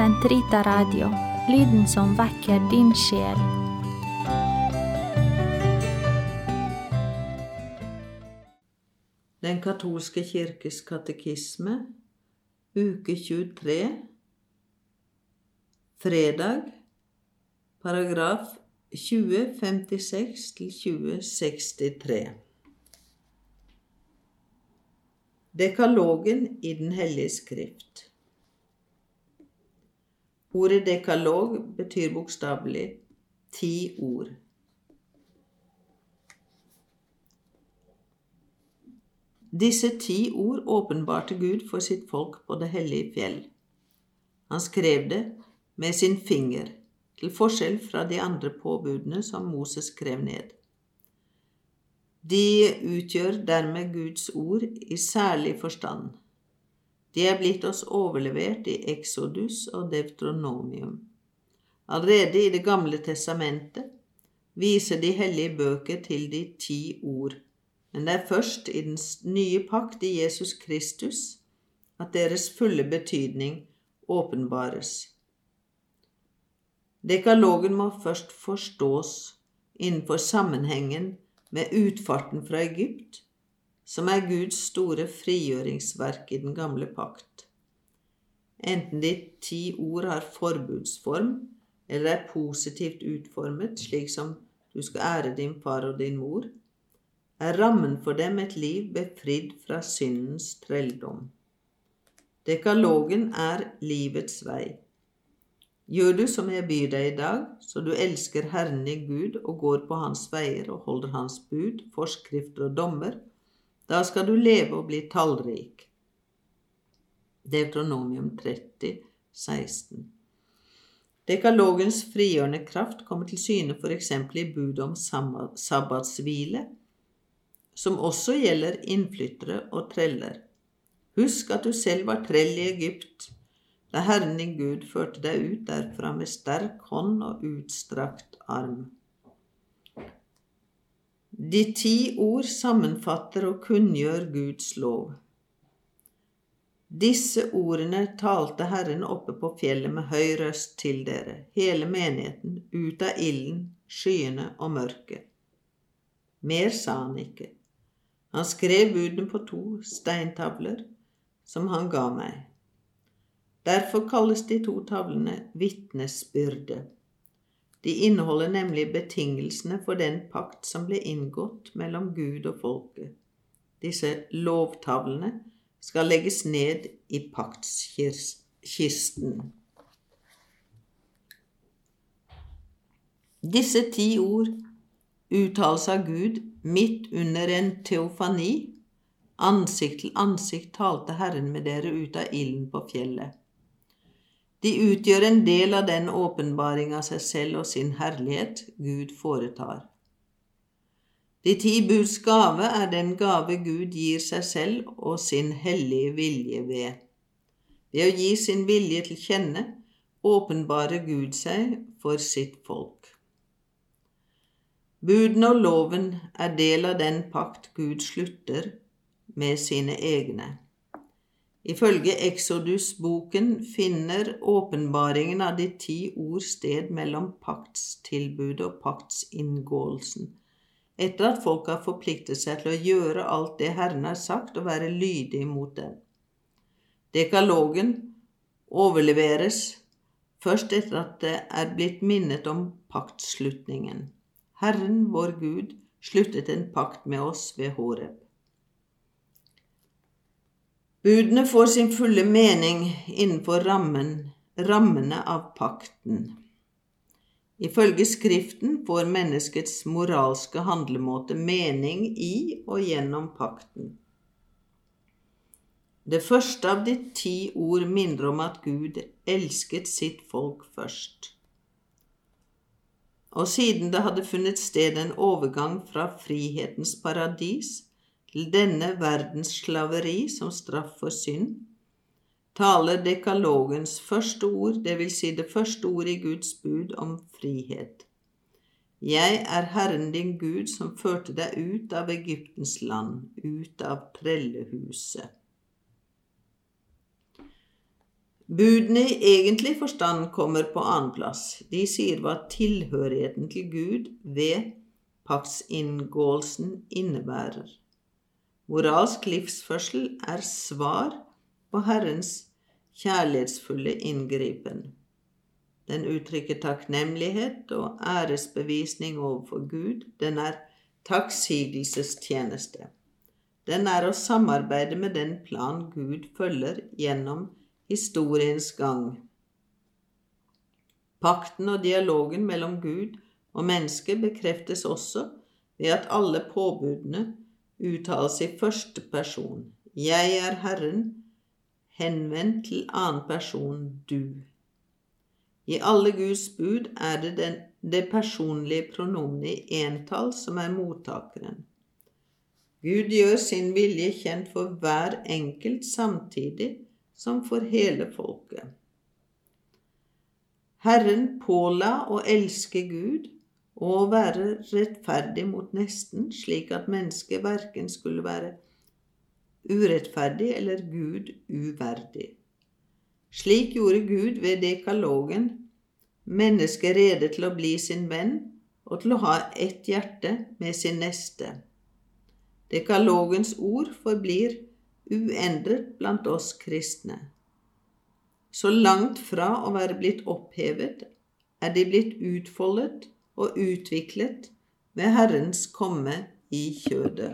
Sentrita Radio, lyden som vekker din sjel. Den katolske kirkes katekisme, uke 23, fredag, paragraf 2056 til 2063. Dekalogen i Den hellige skrift. Ordet dekalog betyr bokstavelig ti ord. Disse ti ord åpenbarte Gud for sitt folk på det hellige fjell. Han skrev det med sin finger, til forskjell fra de andre påbudene som Moses skrev ned. De utgjør dermed Guds ord i særlig forstand. De er blitt oss overlevert i Exodus og Deutronomium. Allerede i Det gamle testamentet viser de hellige bøker til de ti ord, men det er først i den nye pakt i Jesus Kristus at deres fulle betydning åpenbares. Dekalogen må først forstås innenfor sammenhengen med utfarten fra Egypt, som er Guds store frigjøringsverk i den gamle pakt. Enten de ti ord har forbudsform eller er positivt utformet, slik som du skal ære din far og din mor, er rammen for dem et liv befridd fra syndens trelldom. Dekalogen er livets vei. Gjør du som jeg byr deg i dag, så du elsker Herren i Gud og går på Hans veier og holder Hans bud, forskrifter og dommer, da skal du leve og bli tallrik. Deutronomium 30, 16. Dekalogens frigjørende kraft kommer til syne f.eks. i budet om sabbatshvile, som også gjelder innflyttere og treller. Husk at du selv var trell i Egypt, da Herren din Gud førte deg ut derfra med sterk hånd og utstrakt arm. De ti ord sammenfatter og kunngjør Guds lov. Disse ordene talte Herren oppe på fjellet med høy røst til dere, hele menigheten, ut av ilden, skyene og mørket. Mer sa han ikke. Han skrev budene på to steintavler, som han ga meg. Derfor kalles de to tavlene vitnesbyrde. De inneholder nemlig betingelsene for den pakt som ble inngått mellom Gud og folket. Disse lovtavlene skal legges ned i paktskisten. Disse ti ord uttales av Gud midt under en teofani. Ansikt til ansikt talte Herren med dere ut av ilden på fjellet. De utgjør en del av den åpenbaring av seg selv og sin herlighet Gud foretar. De ti buds gave er den gave Gud gir seg selv og sin hellige vilje ved. Ved å gi sin vilje til kjenne åpenbarer Gud seg for sitt folk. Budene og loven er del av den pakt Gud slutter med sine egne. Ifølge Exodus-boken finner åpenbaringen av de ti ord sted mellom paktstilbudet og paktsinngåelsen, etter at folk har forpliktet seg til å gjøre alt det Herren har sagt, og være lydige mot dem. Dekalogen overleveres først etter at det er blitt minnet om paktslutningen. Herren, vår Gud, sluttet en pakt med oss ved Horeb. Budene får sin fulle mening innenfor rammen, rammene av pakten. Ifølge Skriften får menneskets moralske handlemåte mening i og gjennom pakten. Det første av de ti ord minner om at Gud elsket sitt folk først. Og siden det hadde funnet sted en overgang fra frihetens paradis denne verdens slaveri som straff for synd, taler dekalogens første ord, det vil si det første ordet i Guds bud om frihet. Jeg er Herren din Gud som førte deg ut av Egyptens land, ut av trellehuset. Budene i egentlig forstand kommer på annenplass. De sier hva tilhørigheten til Gud ved paktsinngåelsen innebærer. Moralsk livsførsel er svar på Herrens kjærlighetsfulle inngripen. Den uttrykker takknemlighet og æresbevisning overfor Gud. Den er takksigelsestjeneste. Den er å samarbeide med den plan Gud følger gjennom historiens gang. Pakten og dialogen mellom Gud og mennesket bekreftes også ved at alle påbudene uttales i første person. Jeg er Herren, henvendt til annen person du. I alle Guds bud er det den, det personlige pronomenet i entall som er mottakeren. Gud gjør sin vilje kjent for hver enkelt samtidig som for hele folket. Herren påla å elske Gud og å være rettferdig mot nesten, slik at mennesket verken skulle være urettferdig eller Gud uverdig. Slik gjorde Gud ved dekalogen mennesket rede til å bli sin venn og til å ha ett hjerte med sin neste. Dekalogens ord forblir uendret blant oss kristne. Så langt fra å være blitt opphevet er de blitt utfoldet og utviklet ved Herrens komme i kjødet.